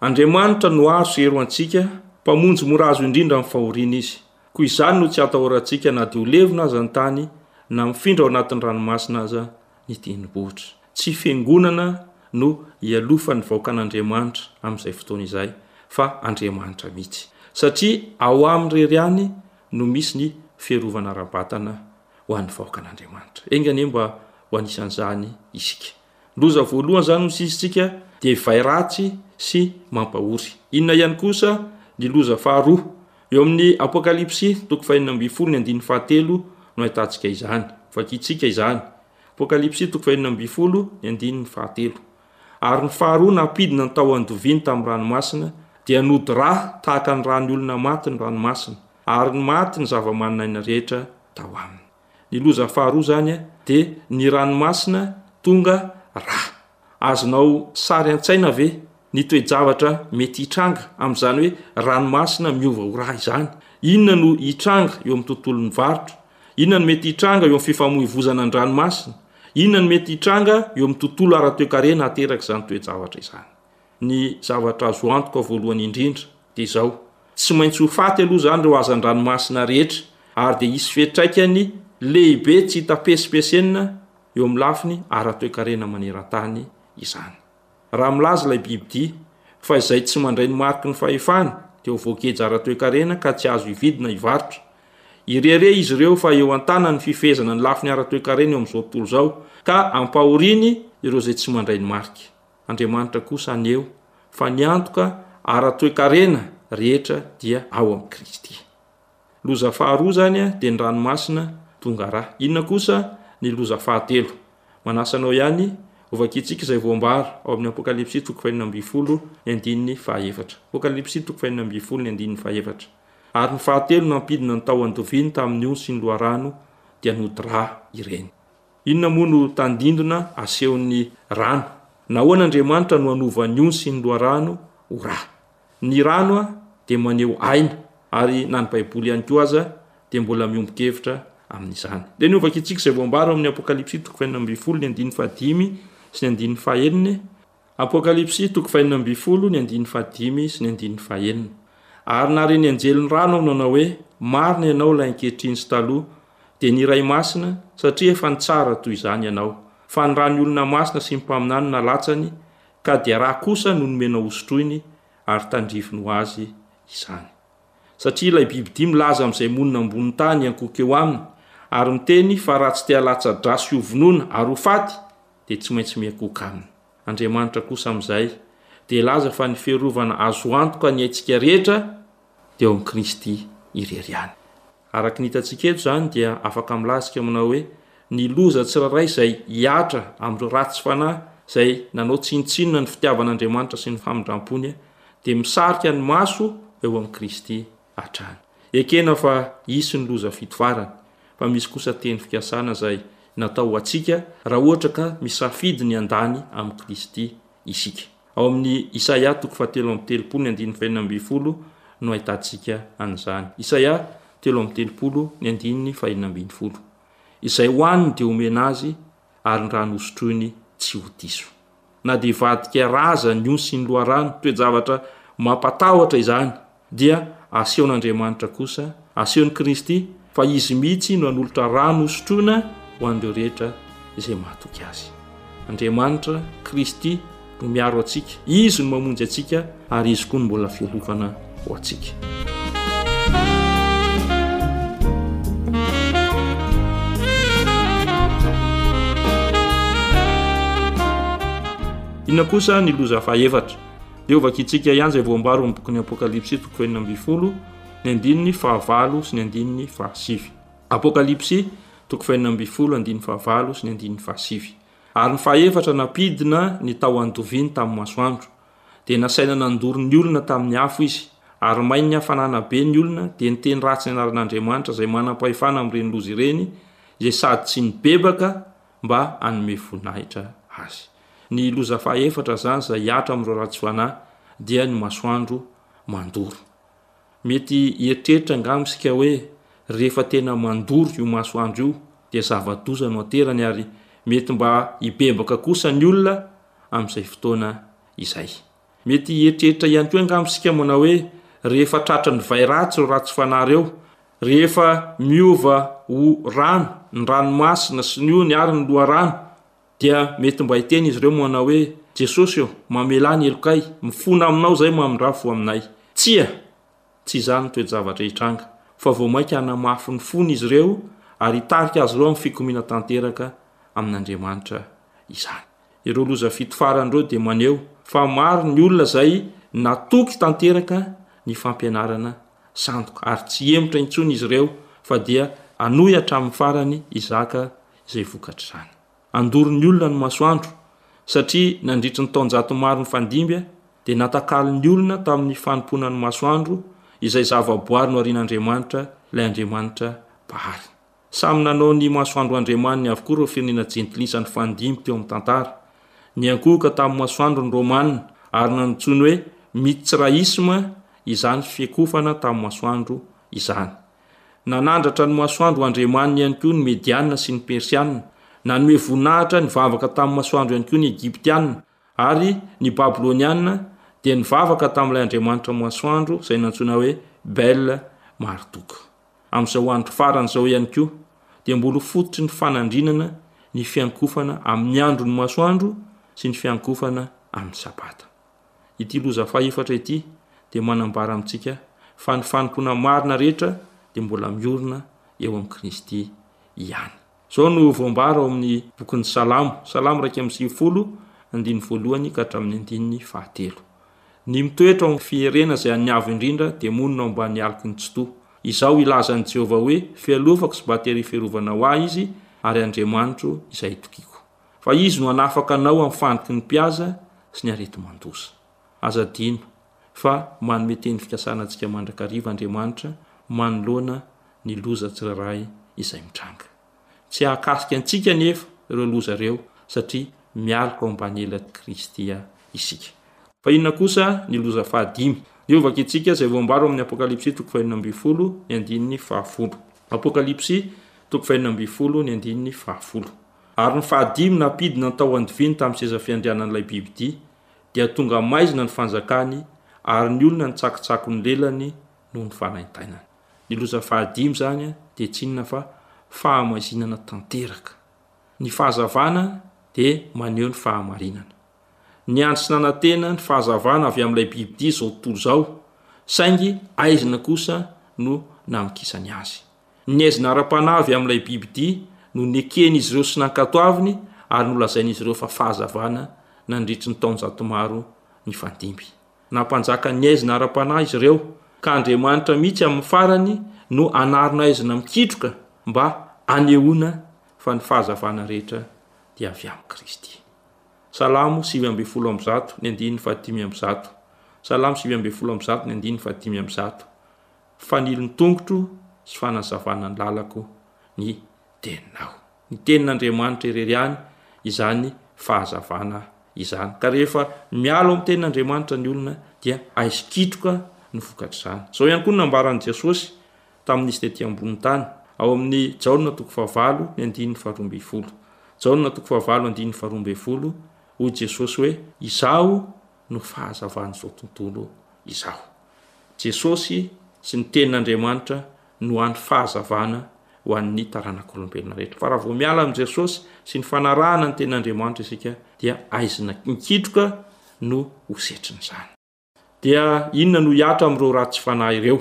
Andriamanitra no aro sy hero antsika, Mpamonjy mora azo indrindra amin'ny fahoriana Izy. Koa izany no tsy atahorantsika na dia ho levona aza ny tany na mifindra ao anatin'ny ranomasina aza ny tendrombohitra. Tsy fiangonana no ialofan'ny vahoakan'Andriamanitra amin'izay fotoana izay fa Andriamanitra mihitsy. Satria ao aminy irery ihany no misy ny fiarovana ara-batana ho an'ny vahoakan'Andriamanitra. Enga anie mba ho anisan'izany isika. Loza voalohany izany no sisintsika dia vay ratsy sy mampahory. Inona ihany kosa ny loza faharoa? Eo amin'ny Apokalypsy toko fahenina ambin'ny folo ny andininy fahatelo no ahitantsika izany. Vakintsika izany. Apokalypsy toko fahenina ambin'ny folo ny andininy fahatelo. Ary ny faharoa nampidina ny tao andoviany tamin'ny ranomasina dia nody ra tahaka ny ran'ny olona maty ny ranomasina, ary maty ny zavamananaina rehetra tao aminy. Ny loza faharoa izany dia ny ranomasina tonga ra. Azonao sary an-tsaina ve ny toe-javatra mety hitranga amin'izany hoe ranomasina miova ho ra izany? Inona no hitranga eo amin'ny tontolon'ny varotra? Inona no mety hitranga eo amin'ny fifamoivozana an-dranomasina? Inona no mety hitranga eo amin'ny tontolo ara-toekarena aterak'izany toe-javatra izany? Ny zavatra azo antoka voalohany indrindra dia izao, tsy maintsy ho faty aloha izany ireo hazan-dranomasina rehetra ary dia hisy fiantraikany lehibe tsy hita pesipesenina eo amin'ny lafiny ara-toekarena maneran-tany izany. Raha milaza ilay bibidia fa izay tsy mandray ny mariky ny fahefany dia ho voageja ara-toekarena ka tsy azo hividy na hivarotra, hirehareha izy ireo fa eo an-tanany ny fifehezana ny lafiny ara-toekarena eo amin'izao tontolo izao ka ampahoriany ireo izay tsy mandray ny mariky. Andriamanitra kosa haneho fa ny antoka ara-toekarena rehetra dia ao amin'i Kristy. Loza faharoa izany dia ny ranomasina tonga ra. Inona kosa ny loza fahatelo? Manasa anao ihany hovakintsika izay voambara ao amin'ny Apokalypsy toko fahenina ambin'ny folo ny andininy fahaefatra. Apokalypsy toko fahenina ambin'ny folo ny andininy fahaefatra. Ary ny fahatelo nampidina ny tahon-doviany tamin'ny ony sy ny loharano dia nody ra ireny. Inona moa no tandindona asehon'ny rano? Nahoana Andriamanitra no hanova ny ony sy ny loharano ho ra? Ny rano dia maneho aina, ary na ny Baiboly ihany koa aza dia mbola miombon-kevitra amin'izany. Dia ny hovakintsika izay voambara ao amin'ny Apokalypsy toko fahenina ambin'ny folo ny andininy fahadimy sy ny andininy fahenina e. Apokalypsy toko fahenina ambin'ny folo ny andininy fahadimy sy ny andininy fahenina Ary nahare ny anjely ny rano aho nanao hoe, Marina ianao ilay ankehitriny sy taloha, dia ny Iray Masina, satria efa nitsara toy izany ianao. Fa ny ran'ny olona masina sy ny mpaminany nalatsany, ka dia rà kosa no nomenao hosotroiny, ary tandrifiny ho azy izany. Satria ilay bibi-dia milaza amin'izay monina ambonin'ny tany hiankohoka eo aminy, ary miteny fa raha tsy te-halatsa-dra sy hovonoina ary ho faty, dia tsy maintsy miakoka aminy. Andriamanitra kosa amin'izay dia hilaza fa ny fiarovana azo antoka ny aintsika rehetra dia ao amin'i Kristy irery ihany. Araka ny hitantsika eto izany dia afaka milaza isika manao hoe ny loza tsirairay izay hihatra amin'ireo ratsy fanahy izay nanao tsinontsinona ny fitiavan'Andriamanitra sy ny famindrampony dia misarika ny maso eo amin'i Kristy hatrany. Ekena fa hisy ny loza fito farany, fa misy kosa teny fikasana izay natao ho antsika raha ohatra ka misafidy ny handany amin'i Kristy isika. Ao amin'ny Isaia toko fahatelo amby telopolo ny andininy fahenina ambin'ny folo no ahitantsika an'izany. Isaia telo amby telopolo ny andininy fahenina ambin'ny folo. Izay hohaniny dia homena azy ary ny rà nosotroiny tsy ho diso. Na dia hivadika raza ny osy ny loharano, toe-javatra mampatahotra izany, dia asehon'Andriamanitra kosa, asehon'i Kristy, fa Izy mihitsy no hanolotra rà nosotroina ho an'ireo rehetra izay mahatoky Azy. Andriamanitra, Kristy, no miaro antsika, Izy no mamonjy antsika, ary Izy koa no mbola fiarovana ho antsika. Inona kosa ny loza fahaefatra? Dia hovakintsika ihany izay voambaro amin'ny bokin'ny Apokalypsy toko fahenina ambin'ny folo, ny andininy fahavalo sy ny andininy fahasivy. Apokalypsy toko fahenina ambin'ny folo, andininy fahavalo sy ny andininy fahasivy. ary ny fahaefatra nampidina ny tahon'ny doviany tamin'ny masoandro, dia nasaina nandoro ny olona tamin'ny afo izy, ary main'ny hafanana be ny olona, dia niteny ratsy ny anaran'Andriamanitra izay manam-pahefana amin'ireny loza ireny, izay sady tsy nibebaka mba hanome voninahitra azy. Ny loza fahaefatra izany izay hihatra amin'ireo ratsy fanahy dia ny masoandro mandoro. Mety hieritreritra angamba isika hoe rehefa tena mandoro io masoandro io dia zava-doza no aterany ary mety mba hibebaka kosa ny olona amin'izay fotoana izay. Mety hieritreritra ihany koa angamba isika manao hoe rehefa tratran'ny vay ratsy ireo ratsy fanahy ireo, rehefa miova ho rano ny ranomasina sy ny ony ary ny loharano Dia mety mba hiteny izy ireo moana hoe, Jesosy ô, mamelà ny helokay, mifona aminao izay mamindrafo aminay. Tsia! Tsy izany ny toe-javatra hitranga, fa vao mainka hanamafy ny fony izy ireo ary hitarika azy ireo amin'ny fikomiana tanteraka amin'Andriamanitra izany. Ireo loza fito farany ireo dia maneho fa maro ny olona izay natoky tanteraka ny fampianarana sandoka, ary tsy hihemotra intsony izy ireo fa dia hanohy hatramin'ny farany hizaka izay vokatr'izany. Andorin'ny olona ny masoandro, satria nandritry ny taonjato maro nifandimby dia natakalon'ny olona tamin'ny fanompoana ny masoandro, izay zavaboary noharian'Andriamanitra, ilay andriamanitra Bahaly. Samy nanao ny masoandro andriamaniny avokoa ireo firenena jentilisa nifandimby teo amin'ny tantara. Niankohoka tamin'ny masoandro ny Romana, ary nanjono hoe Mitsraisma izany fiekofana tamin'ny masoandro izany. Nanandratra ny masoandro andriamaniny ihany koa ny Medianina sy ny Persianina. Nanome voninahitra ny vavaka tamin'ny masoandro ihany koa ny Egyptianina, ary ny Babylonianina dia nivavaka tamin'ilay andriamanitra masoandro izay nantsoina hoe Bel Marduk. Amin'izao andro farany izao ihany koa, dia mbola ho fototry ny fanandrinana ny fiankofana amin'ny andron'ny masoandro sy ny fiankofana amin'ny Sabata. Ity loza fahefatra ity dia manambara amintsika fa ny fanompoana marina rehetra dia mbola miorina eo amin'i Kristy ihany. Izao no voambara ao amin'ny bokin'ny Salamo, Salamo iraika amby sivifolo, andininy voalohany ka hatramin'ny andininy fahatelo. Ny mitoetra ao amin'ny fierena izay an'ny Avo Indrindra dia monina ao ambanin'ny aloky ny Tsitoha. Izao ilazan'i Jehovah hoe, Fialofako sy bateri fiarovana ho ahy izy, ary Andriamanitro izay itokiako. Fa Izy no hanafaka anao amin'ny fandriky ny mpihaza sy ny areti-mandoza. Aza adino fa manome teny fikasana antsika mandrakariva Andriamanitra manoloana ny loza tsirairay izay mitranga. Tsy hahakasika antsika anefa ireo loza ireo satria mialoka ao ambany elat'i Kristy isika. Fa inona kosa ny loza fahadimy? Eo vakintsika izay voambara ao amin'ny Apokalypsy toko fahenina ambin'ny folo ny andininy fahafolo. Apokalypsy toko fahenina ambin'ny folo ny andininy fahafolo. Ary ny fahadimy nampidina ny tao andiviny tamin'ny seza fiandrianan'ilay bibidia, dia tonga maizina ny fanjakany, ary ny olona nitsakitsako ny lelany noho ny fanaintainana. Ny loza fahadimy izany dia tsy inona fa fahamaizinana tanteraka. Ny fahazavana dia maneho ny fahamarinana. Niandry sy nanantena ny fahazavana avy amin'ilay bibidia izao tontolo izao, saingy aizina kosa no namokisany azy. Ny aizina ara-panahy avy amin'ilay bibidia no neken'izy ireo sy nankatoaviny ary nolazain'izy ireo fa fahazavana nandritry ny taonjato maro nifandimby. Nampanjaka ny aizina ara-panahy izy ireo, ka Andriamanitra mihitsy amin'ny farany no anarina aizina mikitroka mba hanehoana fa ny fahazavana rehetra dia avy amin'i Kristy. Salamo sivy ambin'ny folo amby zato, ny andininy fahadimy amby zato. Salamo sivy ambin'ny folo amby zato, ny andininy fahadimy amby zato. fanilon-tongotro sy fanazavana ny lalako ny Teninao. Ny Tenin'Andriamanitra irery ihany izany fahazavana izany. Ka rehefa miala ao amin'ny Tenin'Andriamanitra ny olona dia aizy kitroka ny vokatr'izany. Izao ihany koa no nambaran'i Jesosy tamin'izy tety ambonin'ny tany ao amin'ny Jaona toko fahavalo ny andininy faharoa ambin'ny folo. Jaona toko fahavalo andininy faharoa ambin'ny folo, hoy Jesosy hoe. Izaho no fahazavan'izao tontolo izao. Jesosy sy ny Tenin'Andriamanitra no hany fahazavana ho an'ny taranak'olombelona rehetra. Fa raha vao miala amin'i Jesosy sy ny fanarahana ny Tenin'Andriamanitra isika dia aizina mikitroka no ho setrin'izany. Dia inona no hihatra amin'ireo ratsy fanahy ireo?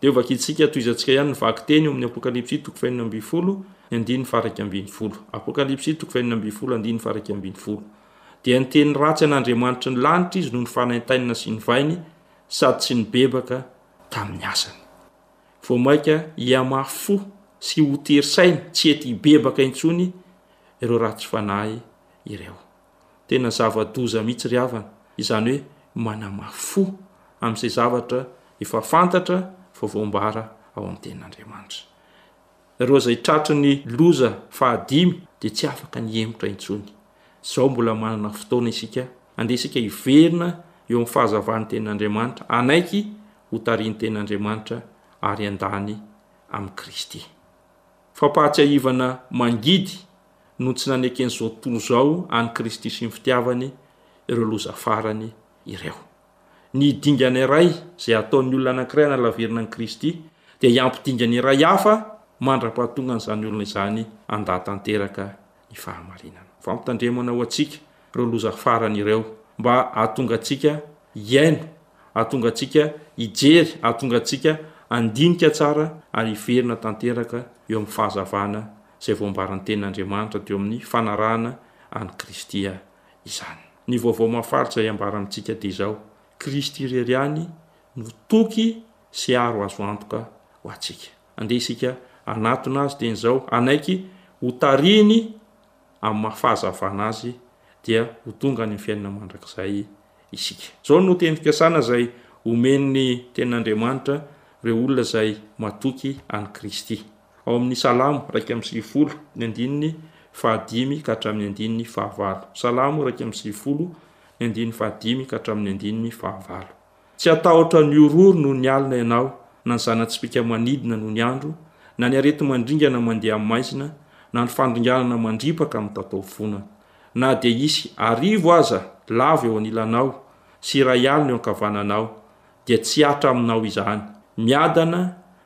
Dia ho vakintsika tohizantsika ihany ny vaky teny ao amin'ny Apokalypsy toko fahenina ambin'ny folo, ny andininy faharaika ambin'ny folo. Apokalypsy toko fahenina ambin'ny folo, andininy faharaika ambin'ny folo. Dia niteny ratsy an'Andriamanitry ny lanitra izy noho ny fanaintainana sy ny vainy sady tsy nibebaka tamin'ny asany. Vao mainka hihamafy fo sy ho tery saina tsy hety hibebaka intsony ireo ratsy fanahy ireo. Tena zava-doza mihitsy ry havana, izany hoe manamafy fo amin'izay zavatra efa fantatra fa voambara ao amin'ny Tenin'Andriamanitra. Ireo izay tratry ny loza fahadimy dia tsy afaka ny hihemotra intsony. Izao mbola manana fotoana isika, andeha isika hiverina eo amin'ny fahazavan'ny Tenin'Andriamanitra, hanaiky ho tarihin'ny Tenin'Andriamanitra ary handany amin'i Kristy. Fampahatsiahivana mangidy. no tsy naneken'izao tontolo izao an'i Kristy sy ny fitiavany ireo loza farany ireo. Ny dingana iray izay ataon'ny olona anankiray analavirana an'i Kristy dia hiampy dingana iray hafa mandra-pahatongan'izany olona izany handà tanteraka ny fahamarinana. Fampitandremana ho antsika ireo loza farany ireo mba hahatonga antsika hihaino, hahatonga antsika hijery, hahatonga antsika handinika tsara ary hiverina tanteraka eo amin'ny fahazavana izay voambaran'ny Tenin'Andriamanitra teo amin'ny fanarahana an'i Kristy izany. Ny vaovao mahafaritra izay ambara amintsika dia izao, Kristy irery ihany no toky sy aro azo antoka ho antsika. Andeha isika hanatona Azy teny izao, hanaiky ho tarihiny amin'ny maha fahazavana Azy, dia ho tonga any amin'ny fiainana mandrakizay isika. Izao no teny fikasana izay omen'ny Tenin'Andriamanitra ireo olona izay matoky an'i Kristy. Ao amin' ny Salamo iraika amby sivifolo, ny andininy fahadimy ka hatramin' ny andininy fahavalo. Salamo iraika amby sivifolo, ny andininy fahadimy ka hatramin' ny andininy fahavalo. Tsy hatahotra ny horohoro noho ny alina ianao, na ny zana-tsipìka manidina noho ny andro, na ny areti-mandringana mandeha amin'ny maizina, na ny fandringanana mandripaka mitatao vona. Na dia hisy arivo aza lavo eo anilanao, sy iray alina eo ankavananao, dia tsy hatra aminao izany. Miadana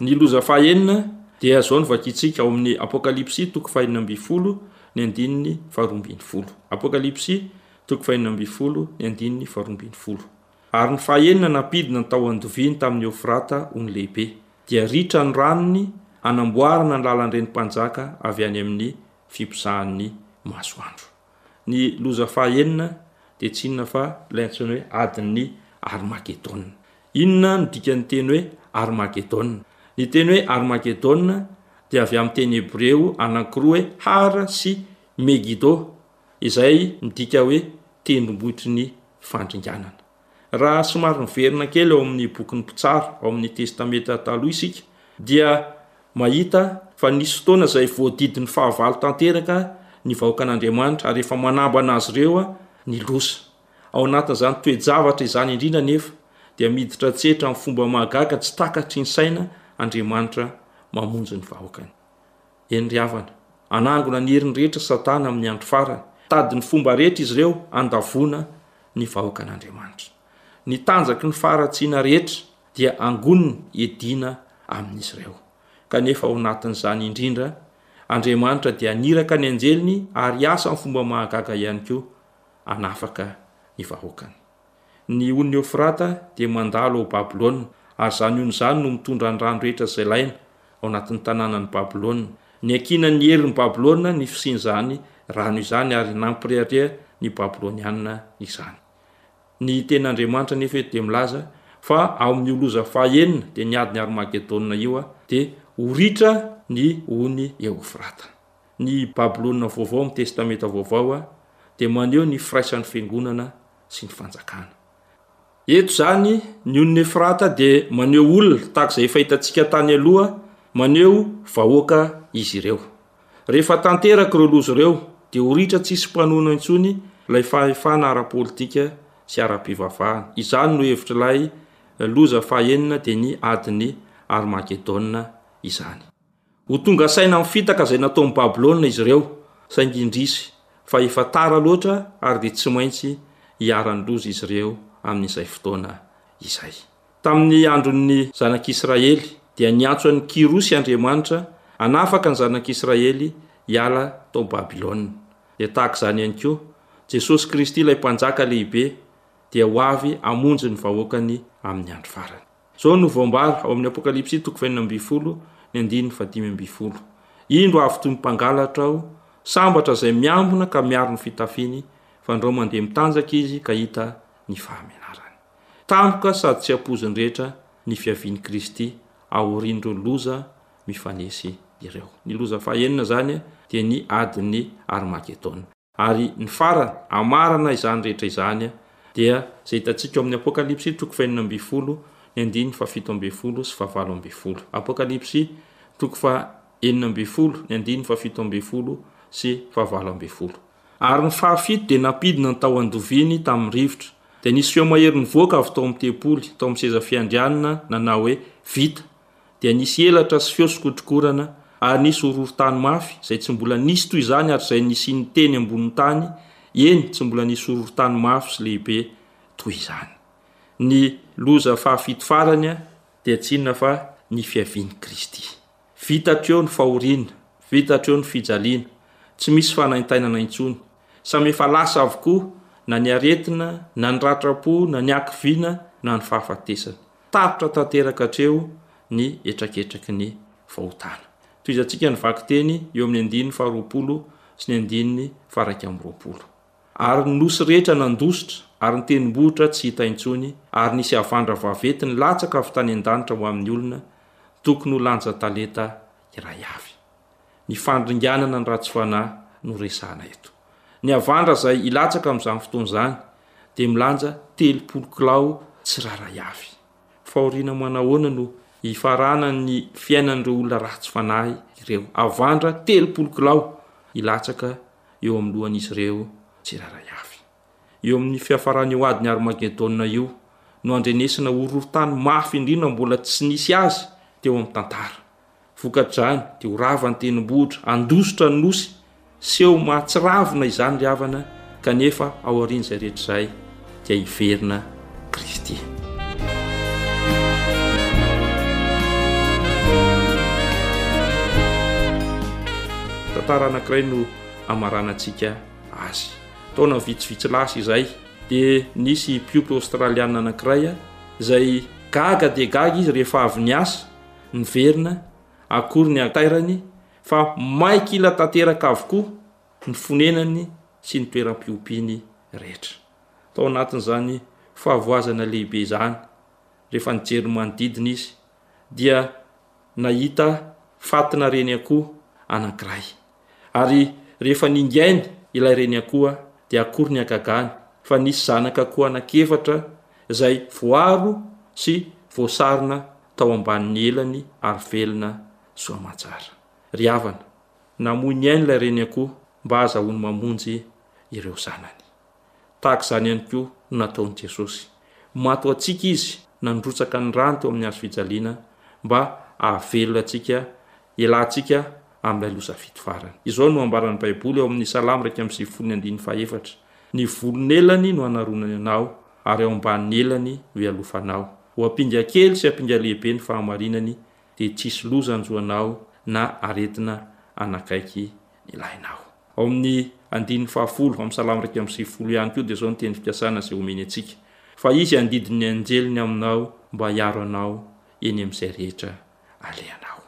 Ny loza fahaenina dia izao no vakintsika ao amin'ny Apokalypsy toko fahenina ambin'ny folo ny andininy faharoa ambin'ny folo. Apokalypsy toko fahenina ambin'ny folo ny andininy faharoa ambin'ny folo. Ary ny fahaenina nampidina ny tao an-doviany tamin'i Eofrata ho ny lehibe, dia ritra ny ranony hanamboarana ny lalan-drenim-panjaka avy any amin'ny fiposahan'ny masoandro. Ny loza fahaenina dia tsy inona fa ilay antsoina hoe adin'ny Armagedona. Inona no dikan'ny teny hoe Armagedona? Ny teny hoe Armagedona dia avy amin'ny teny hebreo anankiroa hoe Har sy Megiddo, izay midika hoe tendrombohitry ny fandringanana. Raha somary miverina kely ao amin'ny bokin'ny Mpitsara ao amin'ny Testamenta Taloha isika, dia mahita fa nisy fotoana izay voadidin'ny fahavalo tanteraka ny vahoakan'Andriamanitra, ary efa manambana azy ireo ny loza. Ao anatin'izany toe-javatra izany indrindra anefa, dia miditra an-tsehatra amin'ny fomba mahagaga tsy takatry ny saina Andriamanitra mamonjy ny vahoakany. Eny ry havana, hanangona ny heriny rehetra Satana amin'ny andro farany. Mitady ny fomba rehetra izy ireo handavoana ny vahoakan'Andriamanitra. Ny tanjaky ny faharatsiana rehetra dia angoniny hiadiana amin'izy ireo. Kanefa ao anatin'izany indrindra, Andriamanitra dia haniraka ny anjeliny ary hiasa amin'ny fomba mahagaga ihany koa hanafaka ny vahoakany. Ny ony Eofrata dia mandalo ao Babylona, ary izany ony izany no mitondra ny rano rehetra izay ilaina ao anatin'ny tanànan'i Babylona. Niankinan'ny herin'i Babylona ny fisian'izany rano izany, ary nampirehareha ny Babylonianina izany. Ny Tenin'Andriamanitra anefa eto dia milaza fa ao amin'io loza fahaenina, dia ny adin'i Harmagedona io, dia ho ritra ny ony Eofrata. Ny Babylona Vaovao amin'ny Testamenta Vaovao dia maneho ny firaisan'ny Fiangonana sy ny Fanjakana. Eto izany, ny onin'i Efrata dia maneho olona, tahaka izay efa hitantsika tany aloha, maneho vahoaka izy ireo. Rehefa tanteraka ireo loza ireo, dia ho ritra tsy hisy mpanonona intsony ilay fahefana ara-politika sy ara-pivavahana. Izany no hevitr'ilay loza fahaenina, dia ny adin'i Armagedona izany. Ho tonga saina amin'ny fitaka izay nataon'i Babylona izy ireo, saingy indrisy fa efa tara loatra ary dia tsy maintsy hiara-ny-loza izy ireo amin'izay fotoana izay. Tamin'ny andron'ny zanak'Israely, dia niantso an'i Kyrosy Andriamanitra hanafaka ny zanak'Israely hiala tao Babylona. Dia tahaka izany ihany koa, Jesosy Kristy ilay Mpanjaka lehibe dia ho avy hamonjy ny vahoakany amin'ny andro farany. Izao no voambara ao amin'ny Apokalypsy toko fahenina ambin'ny folo, ny andininy fahadimy ambin'ny folo, Indro avy toy ny mpangalatra aho, sambatra izay miambina ka miaro ny fitafiny, fa ndrao mandeha mitanjaka izy ka hita ny fahamenarany. Tampoka sady tsy ampoiziny rehetra ny fiavian'i Kristy aorian'ireo loza mifanesy ireo. Ny loza fahenina izany dia ny adin'ny Armagedona. Ary ny farany, hamarana izany rehetra izany dia izay hitantsika ao amin'ny Apokalypsy toko fahenina ambin'ny folo ny andininy fahafito ambin'ny folo sy fahavalo ambin'ny folo. Apokalypsy toko fahenina ambin'ny folo ny andininy fahafito ambin'ny folo sy fahavalo ambin'ny folo. Ary ny fahafito dia nampidina ny tao an-doviany tamin'ny rivotra. Dia nisy feo mahery nivoaka avy tao amin'ny tempoly, tao amin'ny seza fiandrianana, nanao hoe, Vita! dia nisy elatra sy feo sikotrik'orana ary nisy horohorontany mafy izay tsy mbola nisy toy izany hatrizay nisian'ny teny ambonin'ny tany, eny, tsy mbola nisy horohorontany mafy sy lehibe toy izany. Ny loza fahafito farany dia tsy inona fa ny fiavian'i Kristy. Vita hatreo ny fahoriana, vita hatreo ny fijaliana, tsy misy fanaintainana intsony. Samy efa lasa avokoa na ny aretina, na ny ratram-po, na ny hakiviana, na ny fahafatesana. Tapitra tanteraka hatreo ny hetraketraky ny fahotana. Tohizantsika ny vakiteny eo amin'ny andininy faharoapolo sy ny andininy faharaika amby roapolo. Ary ny nosy rehetra nandositra, ary ny tendrombohitra tsy hita intsony, ary nisy havandra vavety nilatsaka avy tany an-danitra ho amin'ny olona, tokony ho lanja talenta iray avy. Ny fandringanana ny ratsy fanahy no resahana eto. Ny havandra izay hilatsaka amin'izany fotoana izany dia milanja telopolo kilao tsirairay avy. Fahoriana manahoana no hifaranan'ny fiainan'ireo olona ratsy fanahy ireo? Havandra telopolo kilao hilatsaka eo amin'ny lohan'izy ireo tsirairay avy. Eo amin'ny fiafaran'io adin'i Armagedona io no andrenesana horohorontany mafy indrindra mbola tsy nisy azy teo amin'ny tantara. Vokatr'izany dia ho rava ny tendrombohitra, handositra ny nosy, seho mahatsiravina izany ry havana, kanefa ao aorian'izay rehetra izay dia hiverina Kristy. tantara anankiray no amaranantsika azy. Taona vitsivitsy lasa izay dia nisy mpiompy aostraliana anankiray izay gaga dia gaga izy rehefa avy niasa miverina akory ny atairany fa maikila tanteraka avokoa ny fonenany sy ny toeram-piompiany rehetra. Tao anatin'izany fahavoazana lehibe izany, rehefa nijery ny manodidina izy, dia nahita fatina reniakoho anankiray. Ary rehefa ningainy ilay reniakoho, dia akory ny hagagany fa nisy zanak'akoho anankiefatra izay voaro sy voasarona tao ambanin'ny elan'i Harivelona Soamanjara. Ry havana, namoy ny ainy ilay reniakoho mba hahazahoany mamonjy ireo zanany. Tahaka izany ihany koa no nataon'i Jesosy. Maty ho antsika izy nandrotsaka ny rany teo amin'ny hazo fijaliana mba hahavelona antsika hialantsika amin'ilay loza fito farany. Izao no ambaran'ny Baiboly ao amin'ny Salamo iraika amby sivifolo ny andininy fahefatra, Ny volon'elany no hanaronany anao, ary ao ambanin'ny elany no hialofanao. Ho ampinga kely sy ampinga lehibe ny fahamarinany dia tsisy loza anjoanao na aretina anakaiky ilainao. Ao amin'ny andininy fahafolo amin'ny Salamo iraika amby sivifolo ihany koa dia izao ny teny fikasana izay omeny antsika, Fa Izy handidy ny anjeliny aminao mba hiaro anao eny amin'izay rehetra alehanao.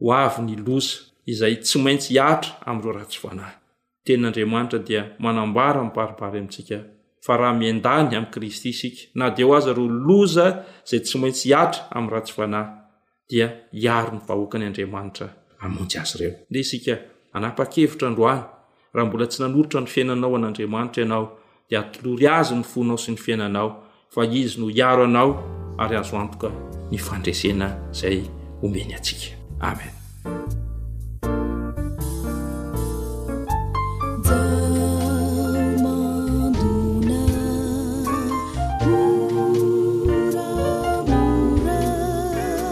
ho avy ny loza izay tsy maintsy hihatra amin'ireo ratsy fanahy. Ny Tenin'Andriamanitra dia manambara mibaribary amintsika fa raha miandany amin'i Kristy isika, na dia eo aza ireo loza izay tsy maintsy hihatra amin'ny ratsy fanahy, dia hiaro ny vahoakan'Andriamanitra hamonjy azy ireo. Ndeha isika hanapa-kevitra androany Raha mbola tsy nanolotra ny fiainanao an'Andriamanitra ianao, dia atolory Azy ny fonao sy ny fiainanao, fa Izy no hiaro anao, ary azo antoka ny fandresena izay omeny antsika. Amen.